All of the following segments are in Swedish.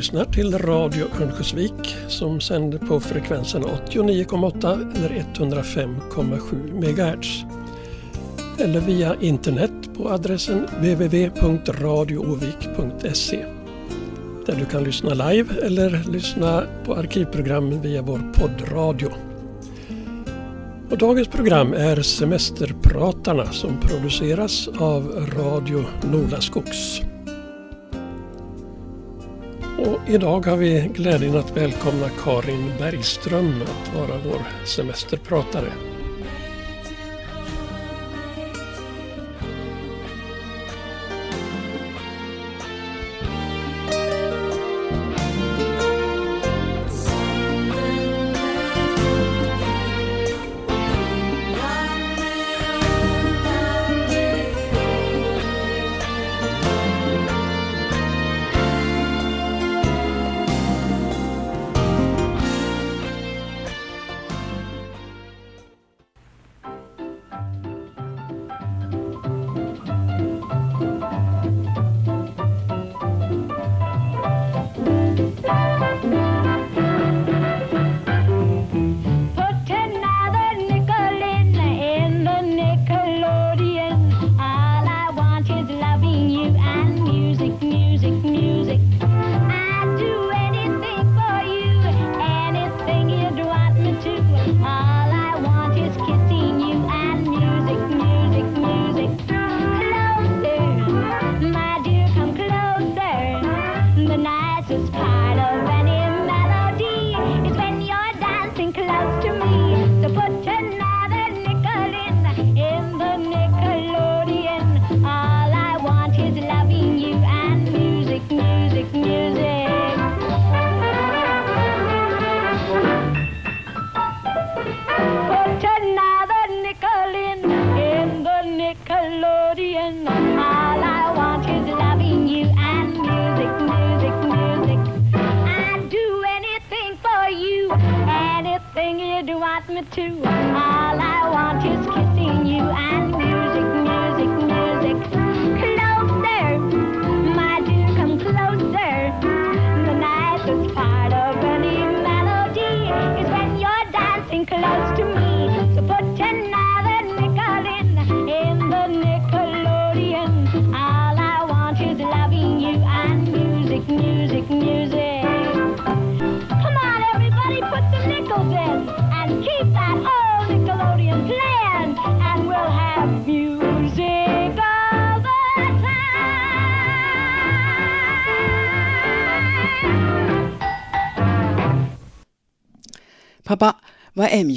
Lyssnar till Radio Örnsköldsvik som sänder på frekvensen 89,8 eller 105,7 MHz. Eller via internet på adressen www.radioovik.se där du kan lyssna live eller lyssna på arkivprogrammen via vår poddradio. Och dagens program är Semesterpratarna som produceras av Radio Nolaskogs. Och idag har vi glädjen att välkomna Karin Bergström att vara vår semesterpratare.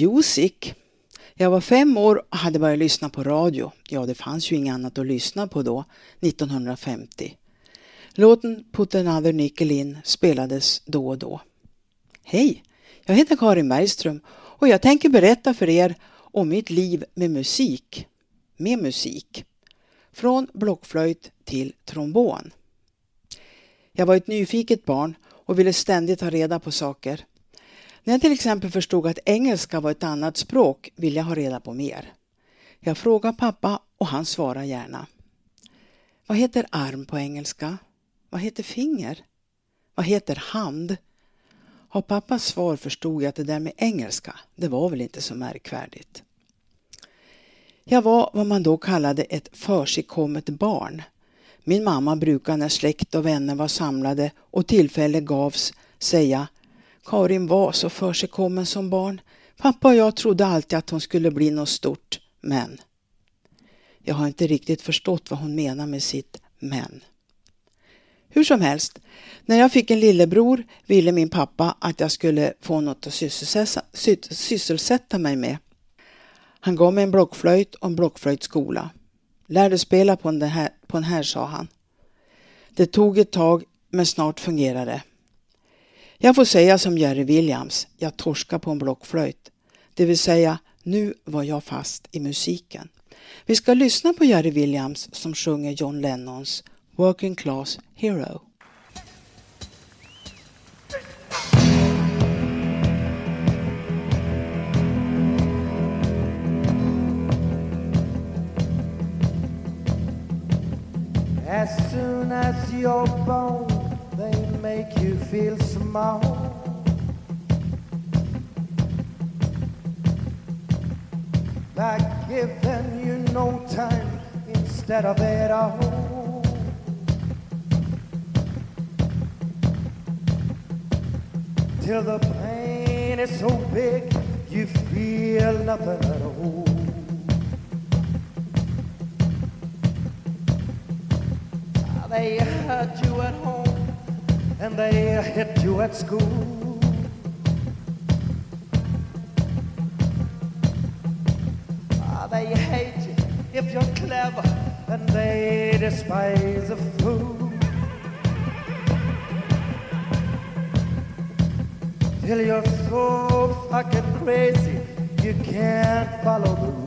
Music? Jag var fem år och hade börjat lyssna på radio. Ja, det fanns ju inget annat att lyssna på då, 1950. Låten Put another nickel in spelades då och då. Hej, jag heter Karin Bergström och jag tänker berätta för er om mitt liv med musik. Med musik. Från blockflöjt till trombon. Jag var ett nyfiket barn och ville ständigt ha reda på saker. När jag till exempel förstod att engelska var ett annat språk ville jag ha reda på mer. Jag frågade pappa och han svarade gärna. Vad heter arm på engelska? Vad heter finger? Vad heter hand? Av pappas svar förstod jag att det där med engelska, det var väl inte så märkvärdigt. Jag var vad man då kallade ett försigkommet barn. Min mamma brukade när släkt och vänner var samlade och tillfälle gavs säga Karin var så försigkommen som barn. Pappa och jag trodde alltid att hon skulle bli något stort, men. Jag har inte riktigt förstått vad hon menar med sitt men. Hur som helst, när jag fick en lillebror ville min pappa att jag skulle få något att sysselsätta, mig med. Han gav mig en blockflöjt och en blockflöjtskola. Lär dig spela på den här, på den här, sa han. Det tog ett tag, men snart fungerade det. Jag får säga som Jerry Williams, jag torskar på en blockflöjt. Det vill säga, nu var jag fast i musiken. Vi ska lyssna på Jerry Williams som sjunger John Lennons Working Class Hero. As soon as your bones make you feel small. By giving you no time instead of it all. Till the pain is so big you feel nothing at all. They hurt you at home and they hit you at school. Ah, They hate you if you're clever and they despise a fool. Till you're so fucking crazy you can't follow the rules.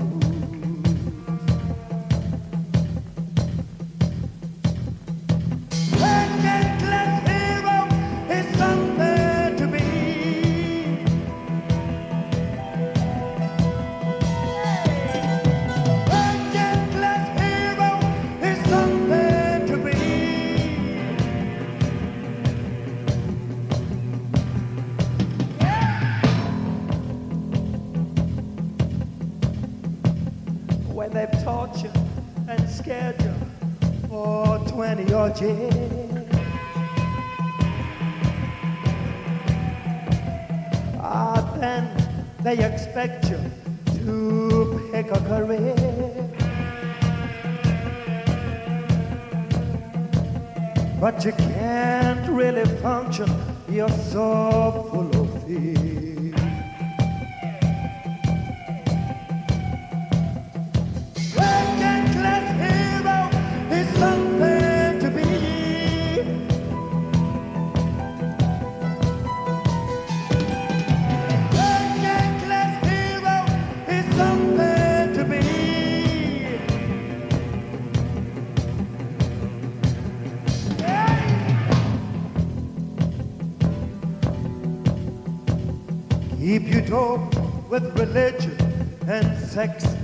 Sex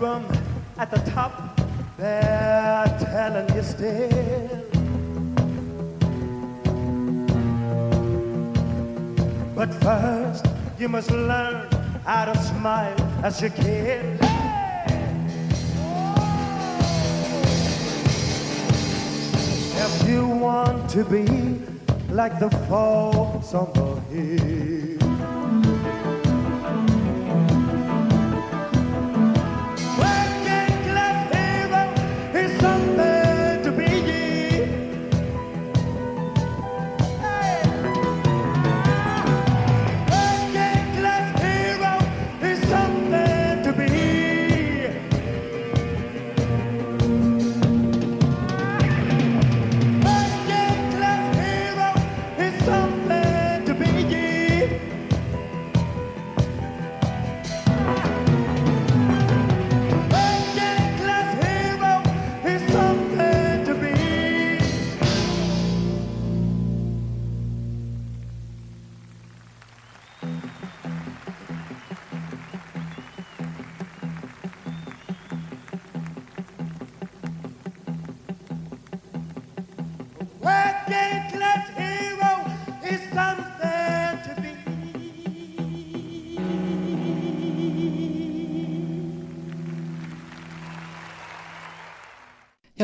room at the top. They're telling you still. But first, you must learn how to smile as you kid. If you want to be like the folks on the hill.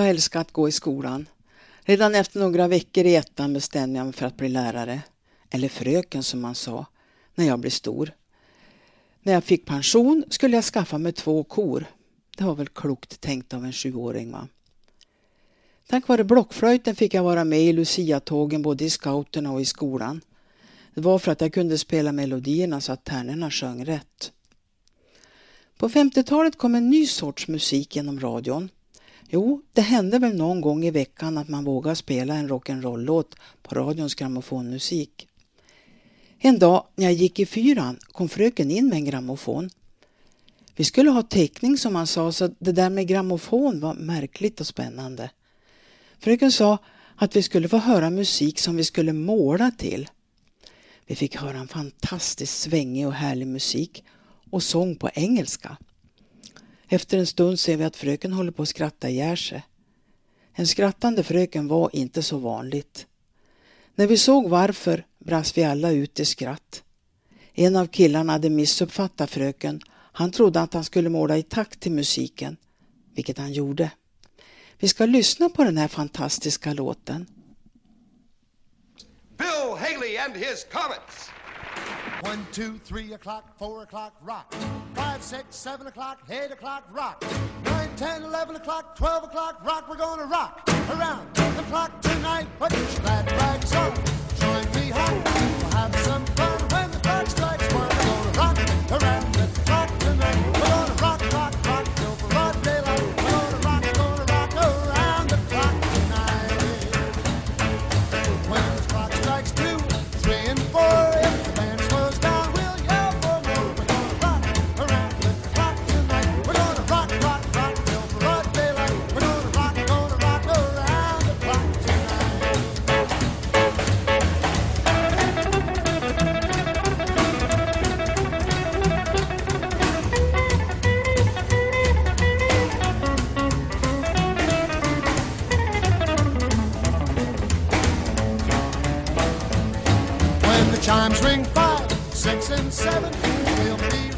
Jag älskar att gå i skolan. Redan efter några veckor i ettan bestämde jag mig för att bli lärare. Eller fröken som man sa, när jag blev stor. När jag fick pension skulle jag skaffa mig två kor. Det var väl klokt tänkt av en sjuåring va? Tack vare blockflöjten fick jag vara med i Lucia-tågen både i scouterna och i skolan. Det var för att jag kunde spela melodierna så att tärnorna sjöng rätt. På 50-talet kom en ny sorts musik genom radion. Jo, det hände väl någon gång i veckan att man vågade spela en rock'n'roll-låt på radions grammofonmusik. En dag när jag gick i fyran kom fröken in med en grammofon. Vi skulle ha teckning som han sa så det där med grammofon var märkligt och spännande. Fröken sa att vi skulle få höra musik som vi skulle måla till. Vi fick höra en fantastiskt svängig och härlig musik och sång på engelska. Efter en stund ser vi att fröken håller på att skratta ihjäl sig. En skrattande fröken var inte så vanligt. När vi såg varför brast vi alla ut i skratt. En av killarna hade missuppfattat fröken. Han trodde att han skulle måla i takt till musiken, vilket han gjorde. Vi ska lyssna på den här fantastiska låten. Bill Haley and his Comets. One, two, three o'clock, four o'clock, rock. Five, six, seven o'clock, eight o'clock, rock. Nine, ten, eleven o'clock, twelve o'clock, rock. We're gonna rock around the clock tonight. Put your glad rags on. Join me home. We'll have some fun chimes ring five, six, and seven, we'll be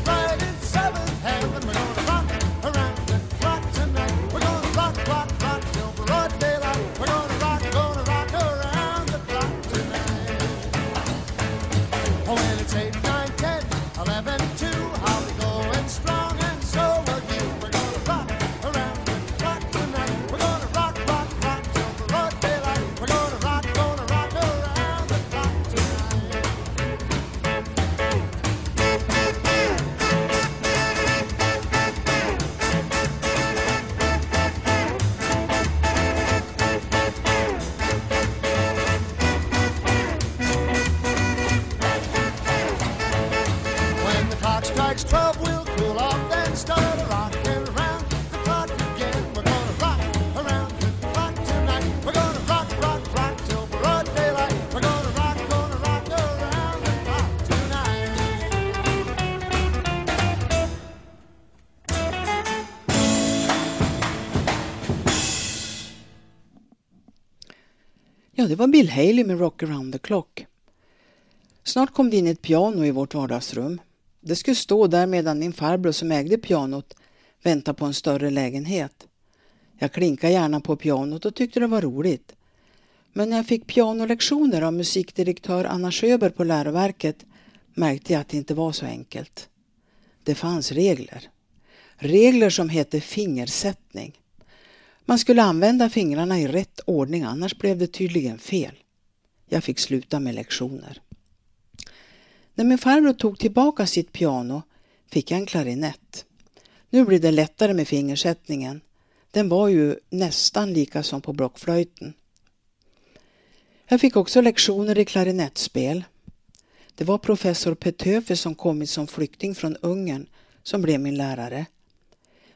det var Bill Haley med Rock around the clock. Snart kom det in ett piano i vårt vardagsrum. Det skulle stå där medan min farbror som ägde pianot väntade på en större lägenhet. Jag klinkade gärna på pianot och tyckte det var roligt. Men när jag fick pianolektioner av musikdirektör Anna Sjöberg på läroverket märkte jag att det inte var så enkelt. Det fanns regler. Regler som hette fingersättning. Man skulle använda fingrarna i rätt ordning annars blev det tydligen fel. Jag fick sluta med lektioner. När min farbror tog tillbaka sitt piano fick jag en klarinett. Nu blir det lättare med fingersättningen. Den var ju nästan lika som på blockflöjten. Jag fick också lektioner i klarinettspel. Det var professor Petöfe som kommit som flykting från Ungern som blev min lärare.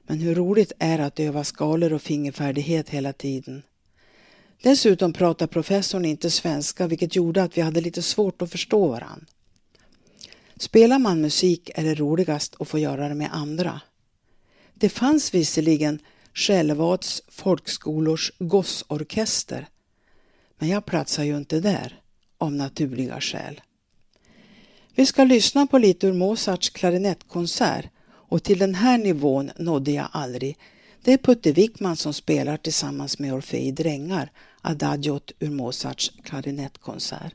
Men hur roligt är det att öva skalor och fingerfärdighet hela tiden. Dessutom pratar professorn inte svenska vilket gjorde att vi hade lite svårt att förstå varann. Spelar man musik är det roligast att få göra det med andra. Det fanns visserligen Självads folkskolors gossorkester men jag platsar ju inte där av naturliga skäl. Vi ska lyssna på lite ur Mozarts klarinettkonsert och till den här nivån nådde jag aldrig. Det är Putte Wickman som spelar tillsammans med Orfei Drängar Adagiot ur Mozarts klarinettkonsert.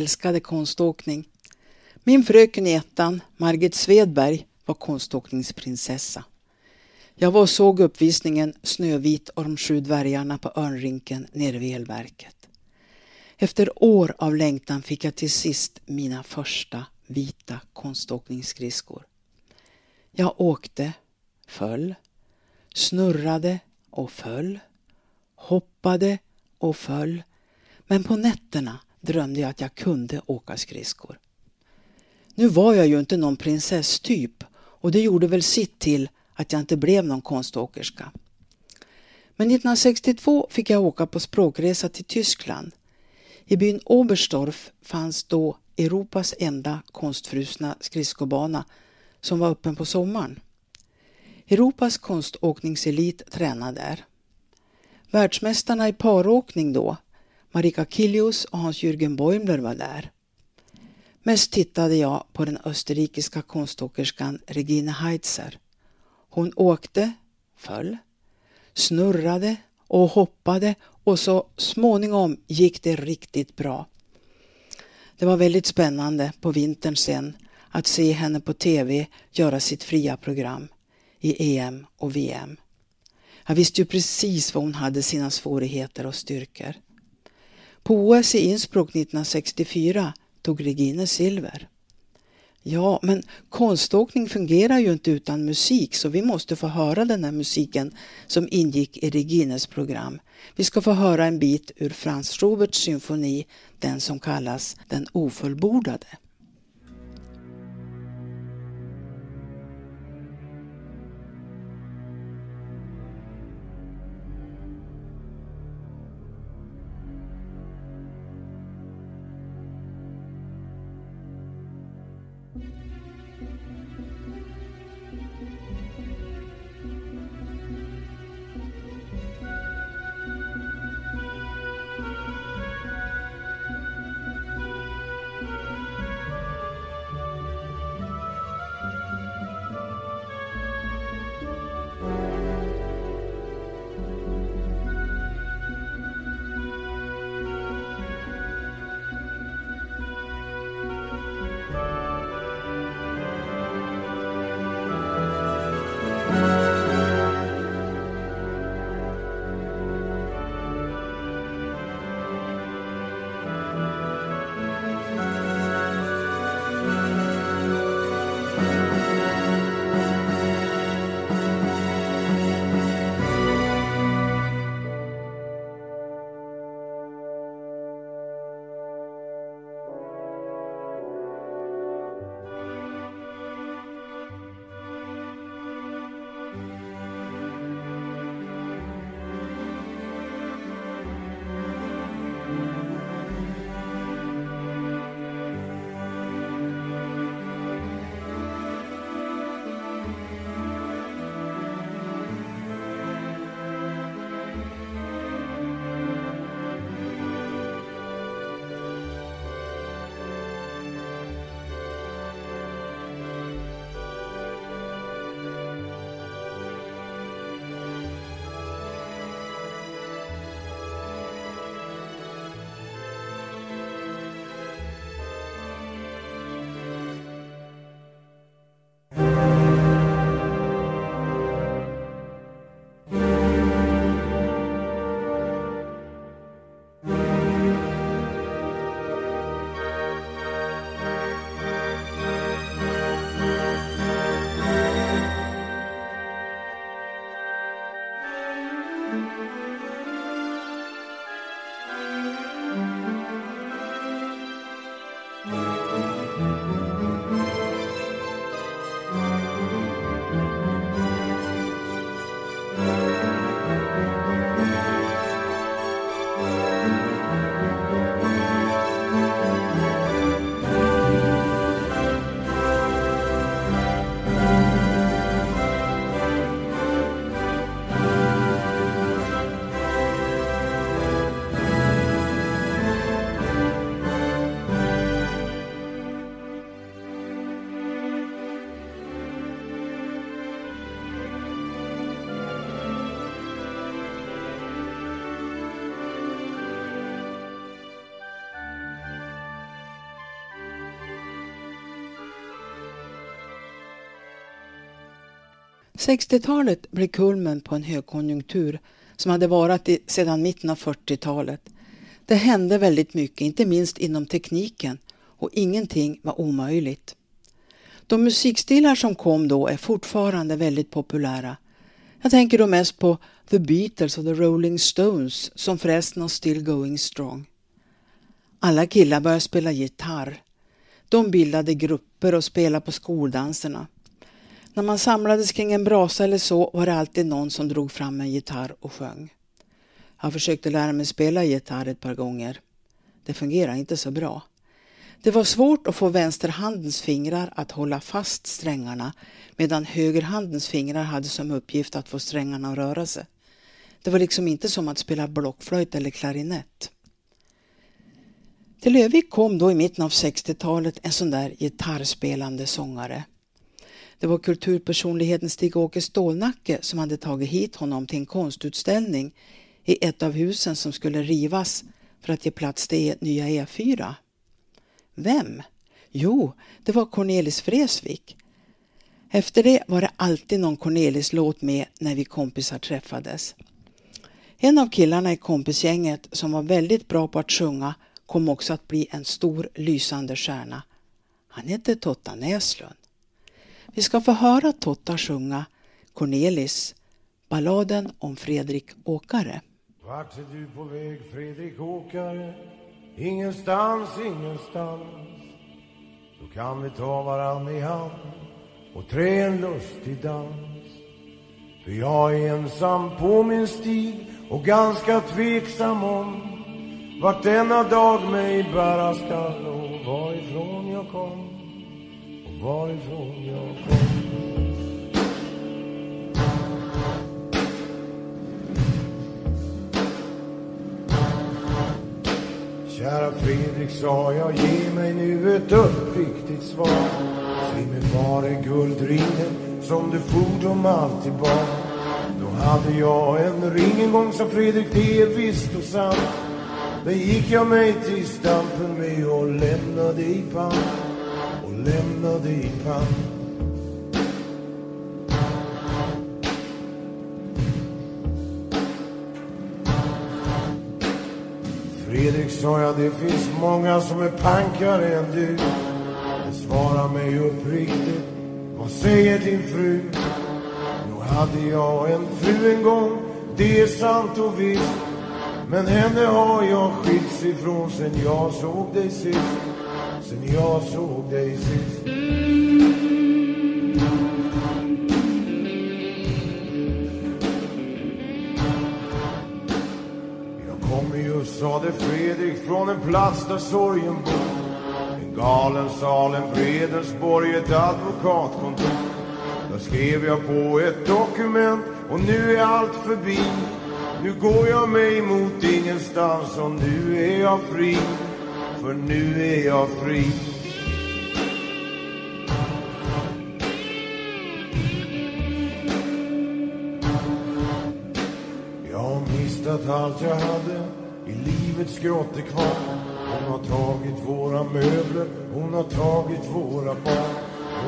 Älskade konståkning. Min fröken i ettan, Margit Svedberg, var konståkningsprinsessa. Jag var och såg uppvisningen Snövit och de sju dvärgarna på Örnrinken nere vid elverket. Efter år av längtan fick jag till sist mina första vita konståkningsskridskor. Jag åkte, föll, snurrade och föll, hoppade och föll. Men på nätterna drömde jag att jag kunde åka skridskor. Nu var jag ju inte någon prinsesstyp och det gjorde väl sitt till att jag inte blev någon konståkerska. Men 1962 fick jag åka på språkresa till Tyskland. I byn Oberstdorf fanns då Europas enda konstfrusna skridskobana som var öppen på sommaren. Europas konståkningselit tränade där. Världsmästarna i paråkning då Marika Kilius och Hans-Jürgen Bäumler var där. Mest tittade jag på den österrikiska konståkerskan Regine Heitzer. Hon åkte, föll, snurrade och hoppade och så småningom gick det riktigt bra. Det var väldigt spännande på vintern sen att se henne på TV göra sitt fria program i EM och VM. Jag visste ju precis var hon hade sina svårigheter och styrkor. På OS i Innsbruck 1964 tog Regine silver. Ja, men konståkning fungerar ju inte utan musik så vi måste få höra den här musiken som ingick i Regines program. Vi ska få höra en bit ur Franz Schuberts symfoni, den som kallas Den ofullbordade. 60-talet blev kulmen på en högkonjunktur som hade varat i, sedan mitten av 40-talet. Det hände väldigt mycket, inte minst inom tekniken och ingenting var omöjligt. De musikstilar som kom då är fortfarande väldigt populära. Jag tänker då mest på The Beatles och The Rolling Stones som förresten har Still Going Strong. Alla killar började spela gitarr. De bildade grupper och spelade på skoldanserna. När man samlades kring en brasa eller så var det alltid någon som drog fram en gitarr och sjöng. Jag försökte lära mig spela gitarr ett par gånger. Det fungerade inte så bra. Det var svårt att få vänsterhandens fingrar att hålla fast strängarna medan högerhandens fingrar hade som uppgift att få strängarna att röra sig. Det var liksom inte som att spela blockflöjt eller klarinett. Till Lövik kom då i mitten av 60-talet en sån där gitarrspelande sångare. Det var kulturpersonligheten Stig-Åke Stålnacke som hade tagit hit honom till en konstutställning i ett av husen som skulle rivas för att ge plats till e- nya E4. Vem? Jo, det var Cornelis Vreeswijk. Efter det var det alltid någon Cornelis-låt med när vi kompisar träffades. En av killarna i kompisgänget som var väldigt bra på att sjunga kom också att bli en stor lysande stjärna. Han hette Totta Näslund. Vi ska få höra Totta sjunga Cornelis, balladen om Fredrik Åkare. Vart är du på väg Fredrik Åkare? Ingenstans, ingenstans Då kan vi ta varann i hand och trä en lustig dans För jag är ensam på min stig och ganska tveksam om vart denna dag mig bära skall och varifrån jag kom varifrån jag kom Kära Fredrik, sa jag, ge mig nu ett uppriktigt svar. Säg mig, var är guldringen som du fordom alltid bar? Då hade jag en ring en gång, sa Fredrik, det är visst och sant. Den gick jag mig till stampen med och lämnade i pant. Lämna lämnade i pann. Fredrik sa jag, det finns många som är pankare än du. Men svara mig uppriktigt, vad säger din fru? Nog hade jag en fru en gång, det är sant och visst. Men henne har jag skilts ifrån sen jag såg dig sist. Sen jag såg dig sist. Jag kommer just, sade Fredrik, från en plats där sorgen bor. En galen sal, en Fredensborg, ett advokatkontor. Där skrev jag på ett dokument och nu är allt förbi. Nu går jag mig mot ingenstans och nu är jag fri. För nu är jag fri. Jag har mistat allt jag hade i livets grottekvarn. Hon har tagit våra möbler, hon har tagit våra barn.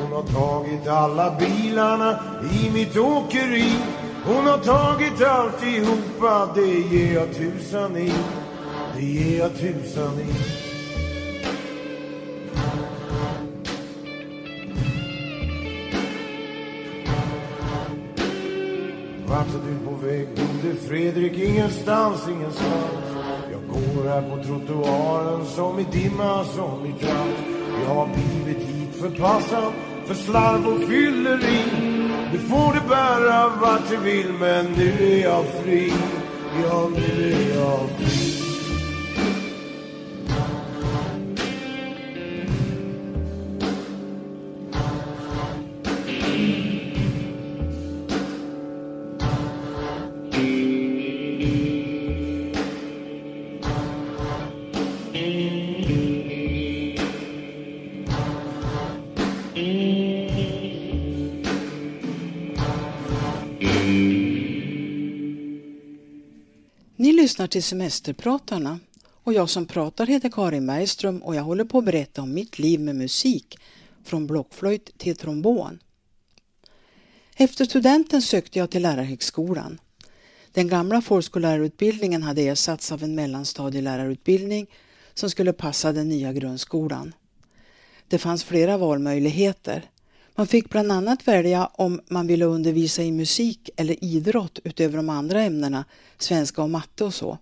Hon har tagit alla bilarna i mitt åkeri. Hon har tagit alltihopa, det ger jag tusan i. Det ger jag tusan i. Fredrik? Ingenstans, ingenstans. Jag går här på trottoaren som i dimma, som i trans. Jag har blivit hit förpassad för slarv och fylleri. Nu får det bära vart det vill, men nu är jag fri. Ja, nu är jag fri. Lyssnar till Semesterpratarna och jag som pratar heter Karin Bergström och jag håller på att berätta om mitt liv med musik från blockflöjt till trombon. Efter studenten sökte jag till Lärarhögskolan. Den gamla folkskollärarutbildningen hade ersatts av en mellanstadielärarutbildning som skulle passa den nya grundskolan. Det fanns flera valmöjligheter. Man fick bland annat välja om man ville undervisa i musik eller idrott utöver de andra ämnena, svenska och matte och så.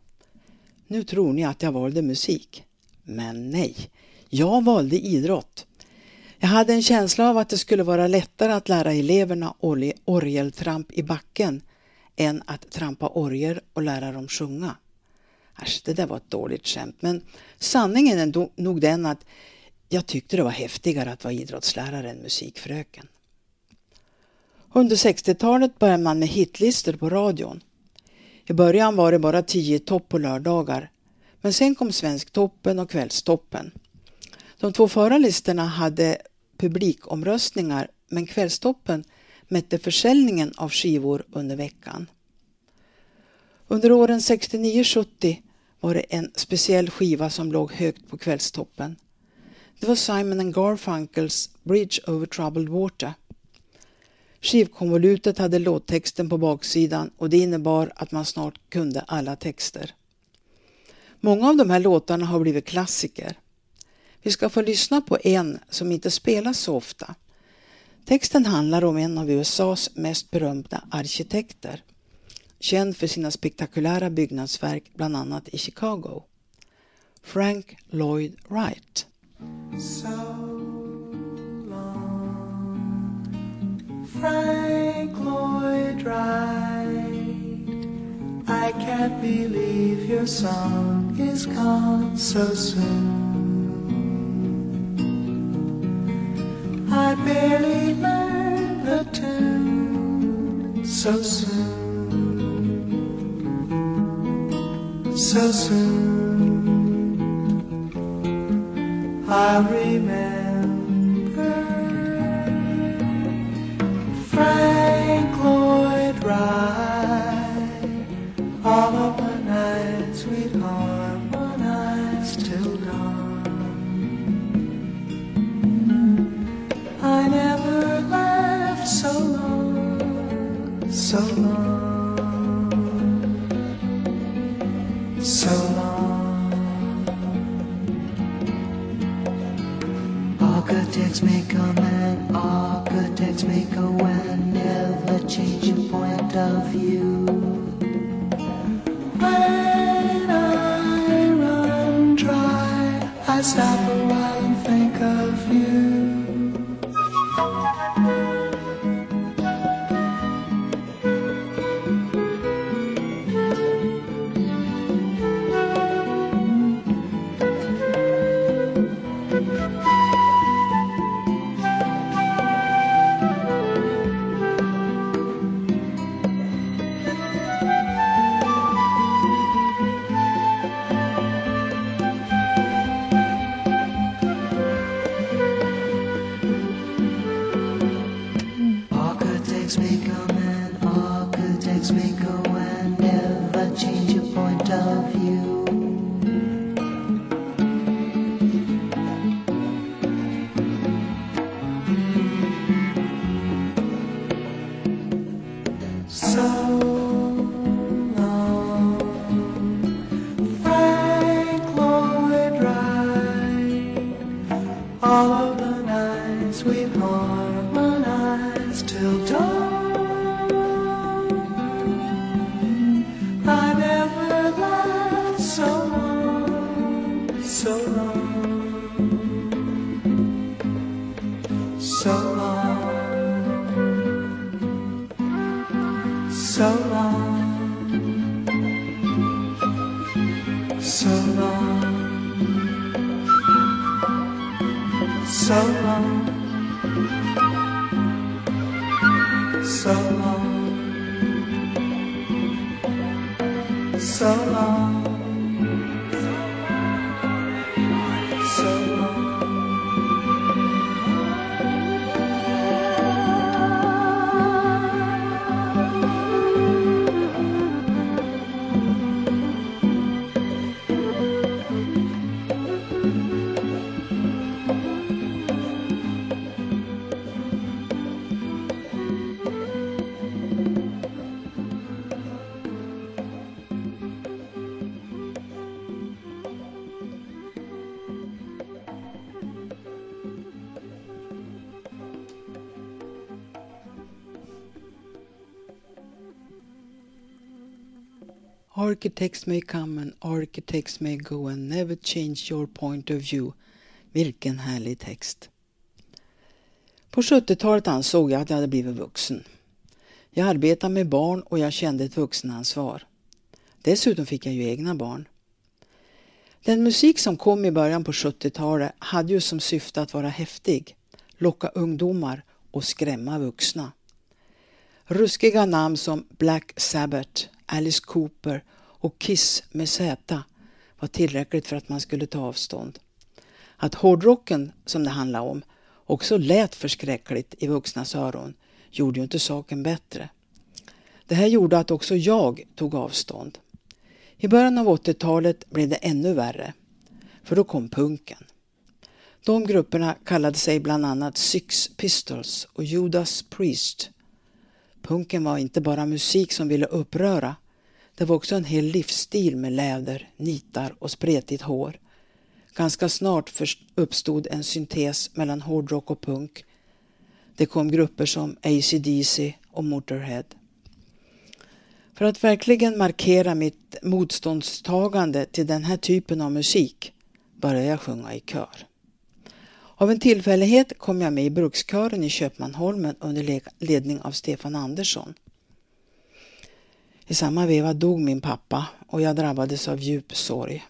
Nu tror ni att jag valde musik. Men nej, jag valde idrott. Jag hade en känsla av att det skulle vara lättare att lära eleverna orgeltramp i backen än att trampa orgel och lära dem sjunga. Äsch, det där var ett dåligt skämt, men sanningen är nog den att jag tyckte det var häftigare att vara idrottslärare än musikfröken. Under 60-talet började man med hitlistor på radion. I början var det bara 10 topp på lördagar, men sen kom Svensktoppen och Kvällstoppen. De två förra listorna hade publikomröstningar, men Kvällstoppen mätte försäljningen av skivor under veckan. Under åren 69-70 var det en speciell skiva som låg högt på kvällstoppen. Det var Simon and Garfunkels Bridge over troubled water. Skivkonvolutet hade låttexten på baksidan och det innebar att man snart kunde alla texter. Många av de här låtarna har blivit klassiker. Vi ska få lyssna på en som inte spelas så ofta. Texten handlar om en av USAs mest berömda arkitekter. Känd för sina spektakulära byggnadsverk bland annat i Chicago. Frank Lloyd Wright. So long, Frank Lloyd Wright I can't believe your song is gone so soon. I barely learned the tune so soon, so soon. I remember Architects may come and architects may go and never change your point of view. Vilken härlig text. På 70-talet ansåg jag att jag hade blivit vuxen. Jag arbetade med barn och jag kände ett vuxenansvar. Dessutom fick jag ju egna barn. Den musik som kom i början på 70-talet hade ju som syfte att vara häftig, locka ungdomar och skrämma vuxna. Ruskiga namn som Black Sabbath, Alice Cooper och Kiss med Z var tillräckligt för att man skulle ta avstånd. Att hårdrocken, som det handlade om, också lät förskräckligt i vuxnas öron gjorde ju inte saken bättre. Det här gjorde att också jag tog avstånd. I början av 80-talet blev det ännu värre, för då kom punken. De grupperna kallade sig bland annat Six Pistols och Judas Priest. Punken var inte bara musik som ville uppröra, det var också en hel livsstil med läder, nitar och spretigt hår. Ganska snart uppstod en syntes mellan hårdrock och punk. Det kom grupper som AC/DC och Motorhead. För att verkligen markera mitt motståndstagande till den här typen av musik började jag sjunga i kör. Av en tillfällighet kom jag med i brukskören i Köpmanholmen under ledning av Stefan Andersson. I samma veva dog min pappa och jag drabbades av djup sorg.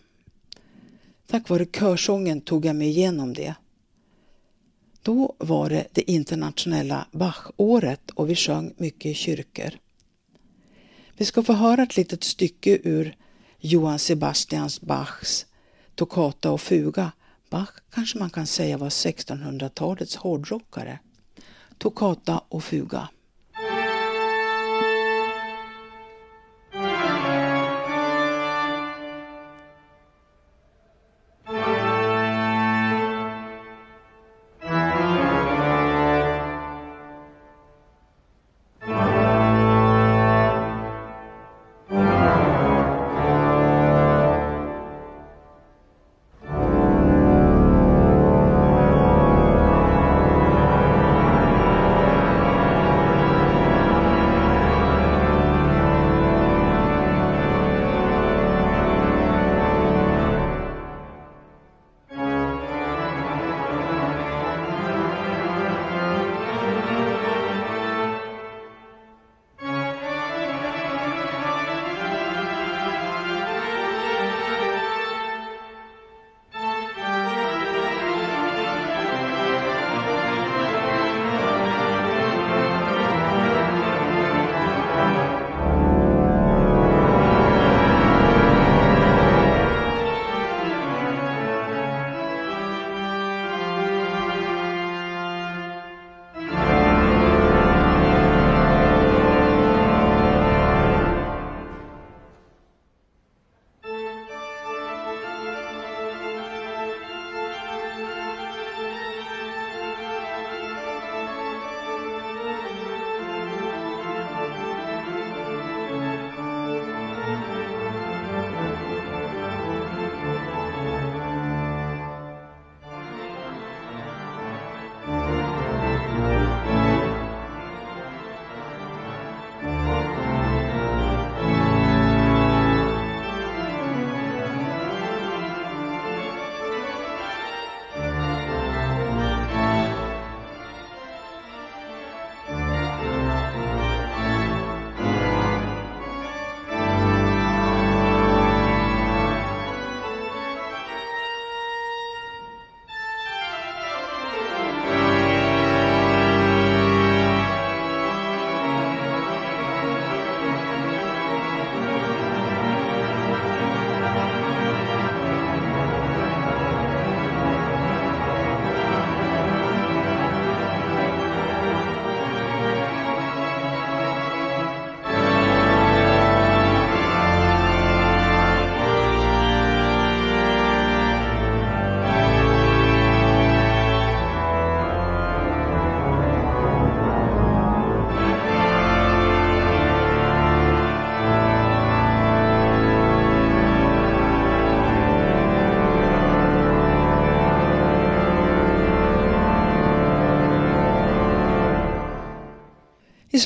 Tack vare körsången tog jag mig igenom det. Då var det det internationella Bach-året och vi sjöng mycket i kyrkor. Vi ska få höra ett litet stycke ur Johann Sebastians Bachs Toccata och fuga. Bach kanske man kan säga var 1600-talets hårdrockare. Toccata och fuga.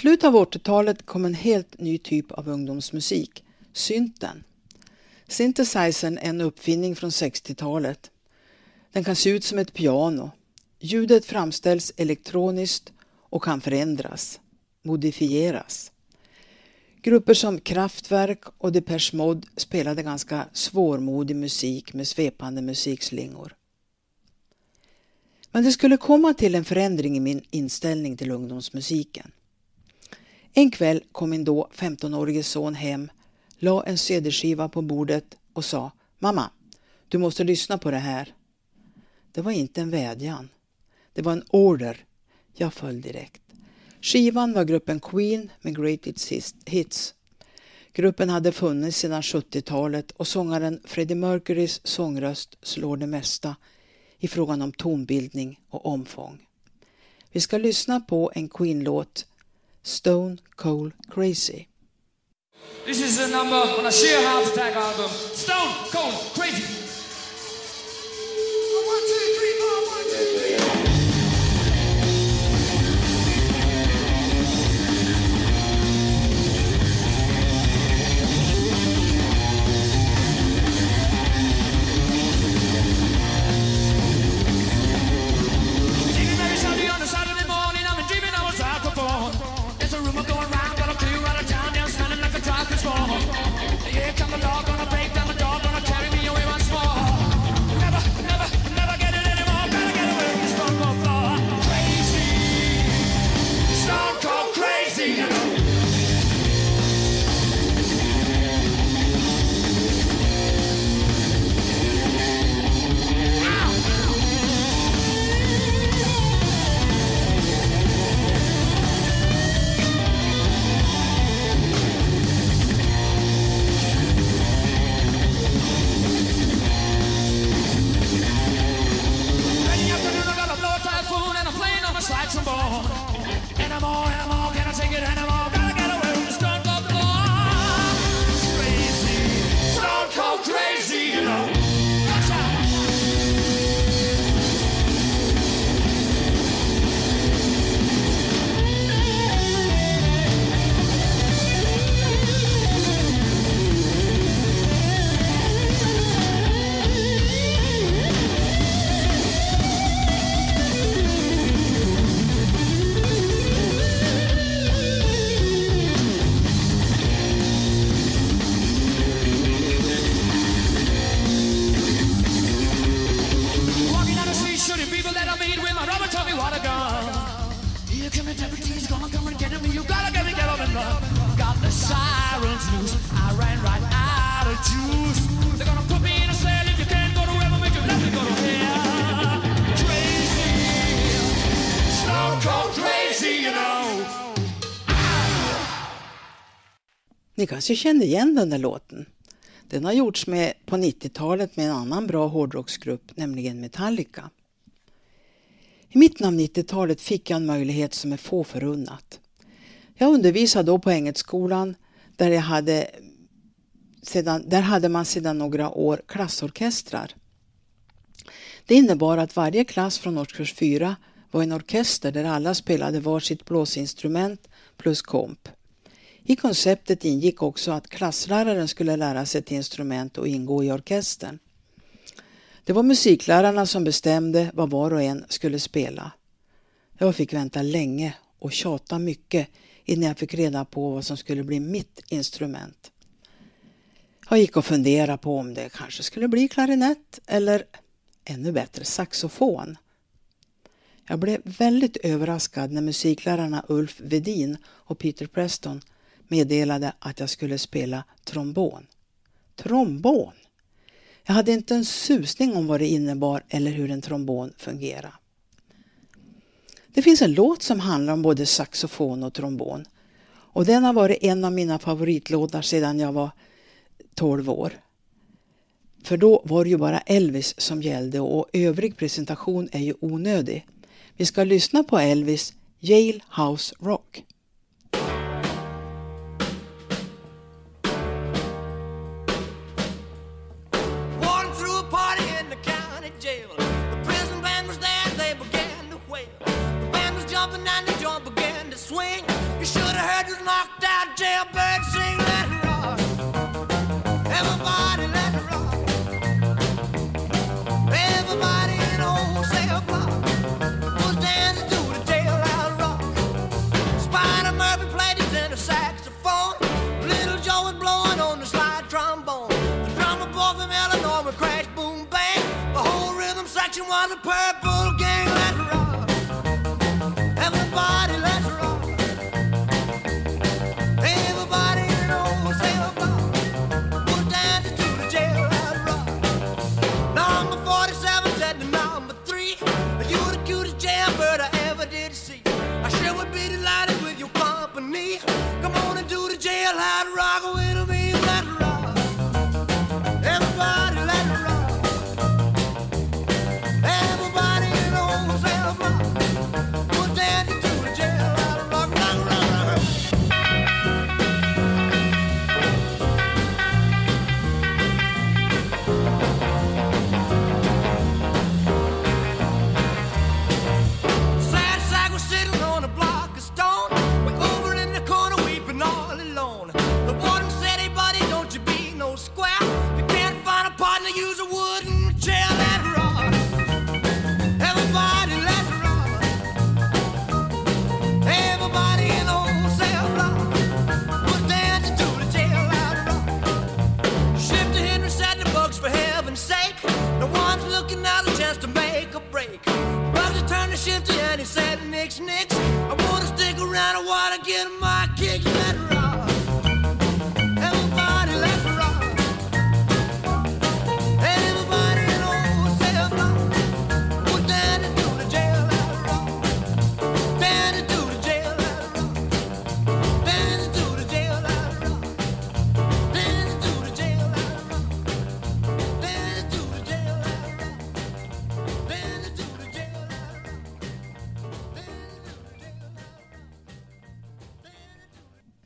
Slutet av 80-talet kom en helt ny typ av ungdomsmusik, synten. Synthesizern är en uppfinning från 60-talet. Den kan se ut som ett piano. Ljudet framställs elektroniskt och kan förändras, modifieras. Grupper som Kraftwerk och Depeche Mode spelade ganska svårmodig musik med svepande musikslingor. Men det skulle komma till en förändring i min inställning till ungdomsmusiken. En kväll kom min då 15-årige son hem, la en cd-skiva på bordet och sa Mamma, du måste lyssna på det här. Det var inte en vädjan. Det var en order. Jag föll direkt. Skivan var gruppen Queen med Greatest Hits. Gruppen hade funnits sedan 70-talet och sångaren Freddie Mercurys sångröst slår det mesta i frågan om tonbildning och omfång. Vi ska lyssna på en Queen-låt, Stone Cold Crazy. This is a number on a sheer heart attack album, Stone Cold Crazy. Ni kanske känner igen den där låten. Den har gjorts med på 90-talet med en annan bra hårdrocksgrupp, nämligen Metallica. I mitten av 90-talet fick jag en möjlighet som är få förunnat. Jag undervisade då på Engelskolan där, jag hade sedan, där hade man sedan några år klassorkestrar. Det innebar att varje klass från årskurs 4 var en orkester där alla spelade varsitt blåsinstrument plus komp. I konceptet ingick också att klassläraren skulle lära sig ett instrument och ingå i orkestern. Det var musiklärarna som bestämde vad var och en skulle spela. Jag fick vänta länge och tjata mycket innan jag fick reda på vad som skulle bli mitt instrument. Jag gick och funderade på om det kanske skulle bli klarinett eller ännu bättre saxofon. Jag blev väldigt överraskad när musiklärarna Ulf Vedin och Peter Preston meddelade att jag skulle spela trombon. Trombon! Jag hade inte en susning om vad det innebar eller hur en trombon fungerar. Det finns en låt som handlar om både saxofon och trombon. Och den har varit en av mina favoritlåtar sedan jag var 12 år. För då var det ju bara Elvis som gällde och övrig presentation är ju onödig. Vi ska lyssna på Elvis Jailhouse Rock. jumping and the jump began to swing. You should have heard this knocked out jailbird sing. Let it rock. Everybody, let it rock. Everybody in Old wholesale block was dancing to the tail out rock. Spider Murphy played his inner saxophone. Little Joe was blowing on the slide trombone. The drummer boy from Illinois would crash, boom, bang. The whole rhythm section was a purple gang.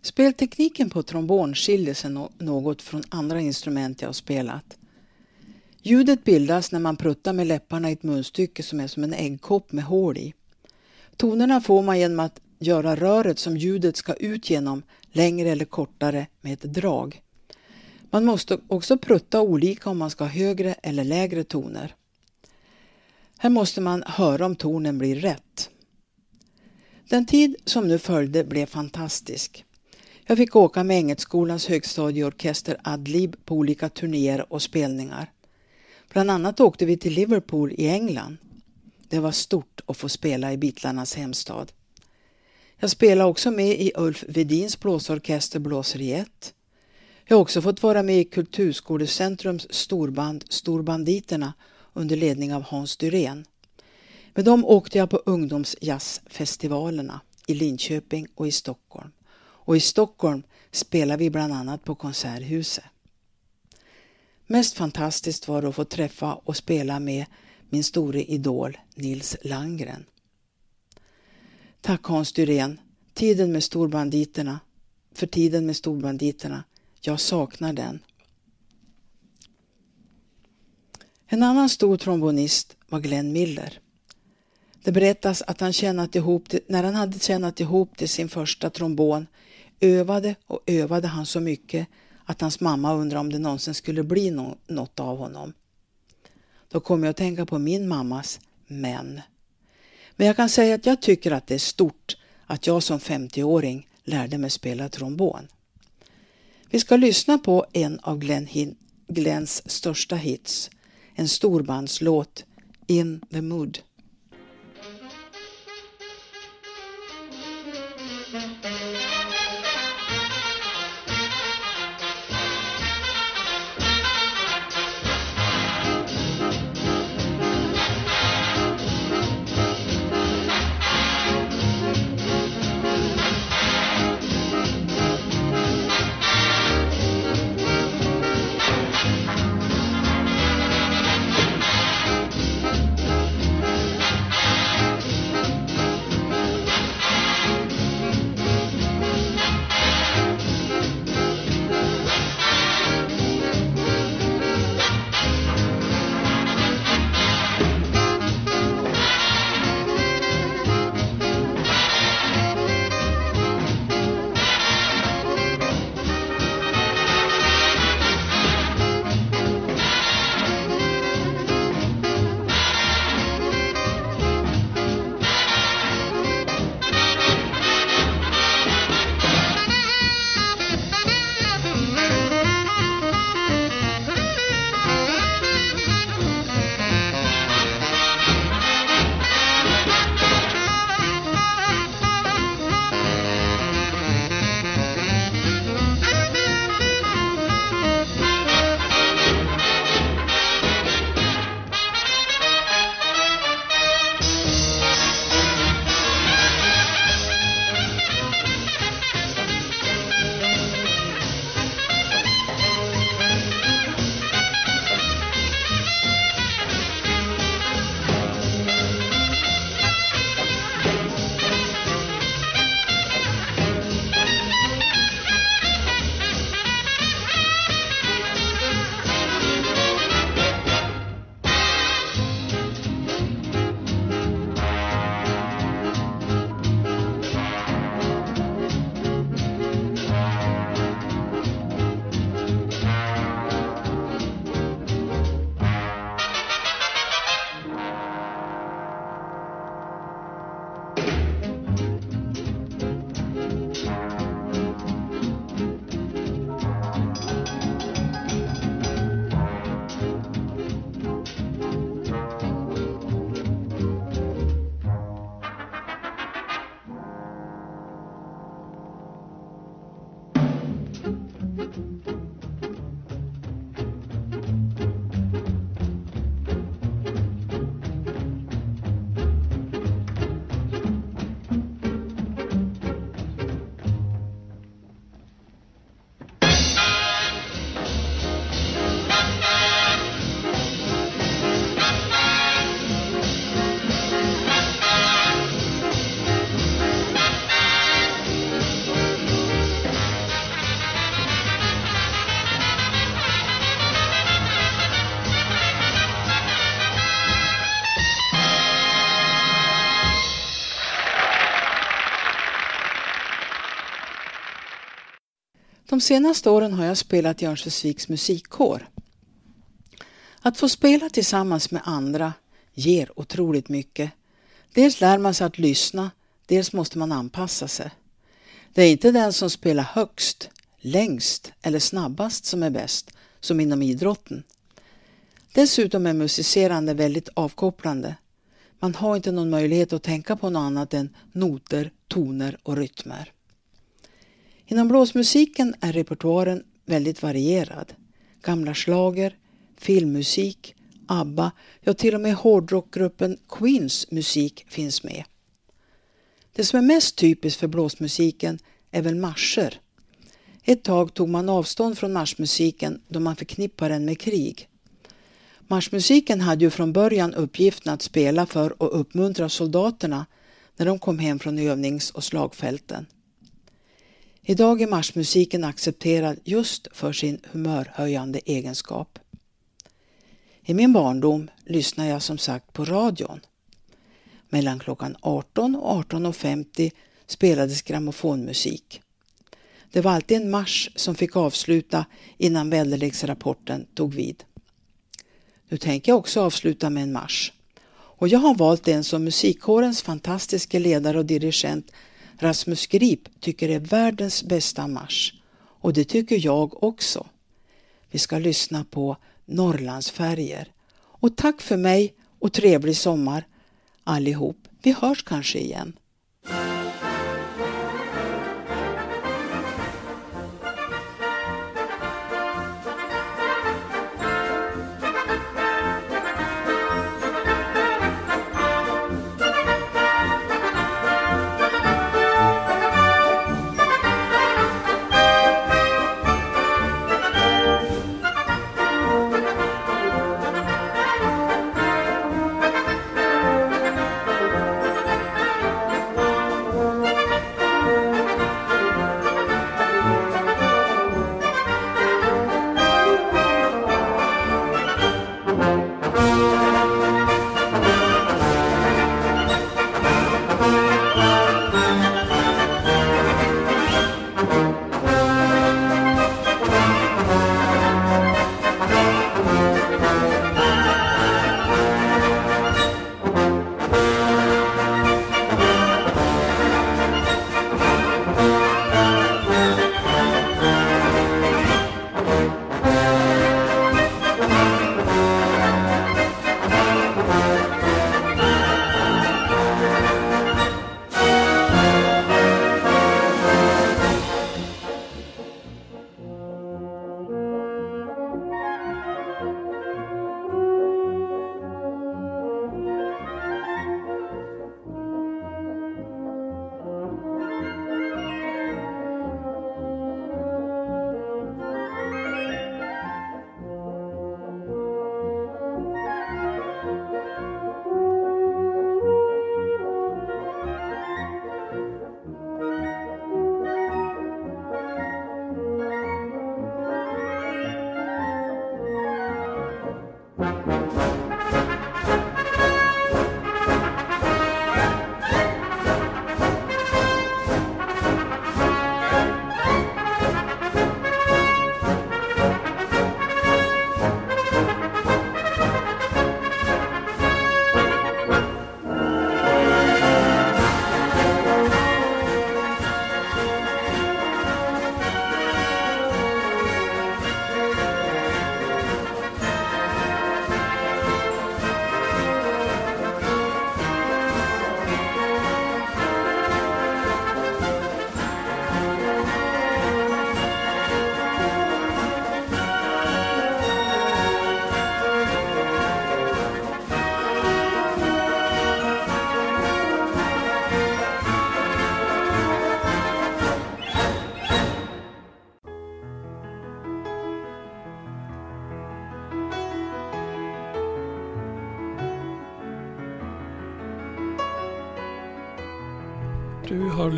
Speltekniken på trombon skiljer sig något från andra instrument jag har spelat. Ljudet bildas när man pruttar med läpparna i ett munstycke som är som en äggkopp med hål i. Tonerna får man genom att göra röret som ljudet ska ut genom längre eller kortare med ett drag. Man måste också prutta olika om man ska ha högre eller lägre toner. Här måste man höra om tonen blir rätt. Den tid som nu följde blev fantastisk. Jag fick åka med Engelskolans högstadieorkester Adlib på olika turnéer och spelningar. Bland annat åkte vi till Liverpool i England. Det var stort att få spela i Beatlarnas hemstad. Jag spelade också med i Ulf Vedins blåsorkester Blåseriet. Jag har också fått vara med i Kulturskolecentrums storband Storbanditerna under ledning av Hans Dyrén. Med dem åkte jag på ungdomsjazzfestivalerna i Linköping och i Stockholm. Och i Stockholm spelade vi bland annat på Konserthuset. Mest fantastiskt var det att få träffa och spela med min store idol Nils Landgren. Tack Hans Dyrén. Tiden med storbanditerna. För tiden med storbanditerna. Jag saknar den. En annan stor trombonist var Glenn Miller. Det berättas att han tjänat ihop till, när han hade tjänat ihop till sin första trombon övade och övade han så mycket att hans mamma undrade om det någonsin skulle bli no något av honom. Då kom jag att tänka på min mammas men. Men jag kan säga att jag tycker att det är stort att jag som 50-åring lärde mig spela trombon. Vi ska lyssna på en av Glenn Hin Glenns största hits, en storbandslåt, In the Mood. De senaste åren har jag spelat i Örnsköldsviks musikkår. Att få spela tillsammans med andra ger otroligt mycket. Dels lär man sig att lyssna, dels måste man anpassa sig. Det är inte den som spelar högst, längst eller snabbast som är bäst, som inom idrotten. Dessutom är musicerande väldigt avkopplande. Man har inte någon möjlighet att tänka på något annat än noter, toner och rytmer. Inom blåsmusiken är repertoaren väldigt varierad. Gamla slager, filmmusik, ABBA, ja till och med hårdrockgruppen Queens musik finns med. Det som är mest typiskt för blåsmusiken är väl marscher. Ett tag tog man avstånd från marschmusiken då man förknippar den med krig. Marschmusiken hade ju från början uppgiften att spela för och uppmuntra soldaterna när de kom hem från övnings och slagfälten. Idag är marsmusiken accepterad just för sin humörhöjande egenskap. I min barndom lyssnade jag som sagt på radion. Mellan klockan 18 och 18.50 spelades grammofonmusik. Det var alltid en marsch som fick avsluta innan väderleksrapporten tog vid. Nu tänker jag också avsluta med en marsch. Och jag har valt en som musikkårens fantastiska ledare och dirigent Rasmus Grip tycker är världens bästa marsch. Och det tycker jag också. Vi ska lyssna på Norrlandsfärger. Och tack för mig och trevlig sommar allihop. Vi hörs kanske igen.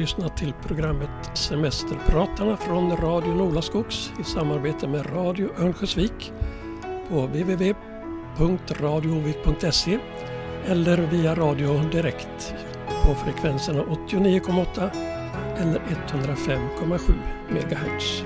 Lyssnat till programmet Semesterpratarna från Radio Nolaskogs i samarbete med Radio Örnsköldsvik på www.radiovik.se eller via radio direkt på frekvenserna 89,8 eller 105,7 MHz.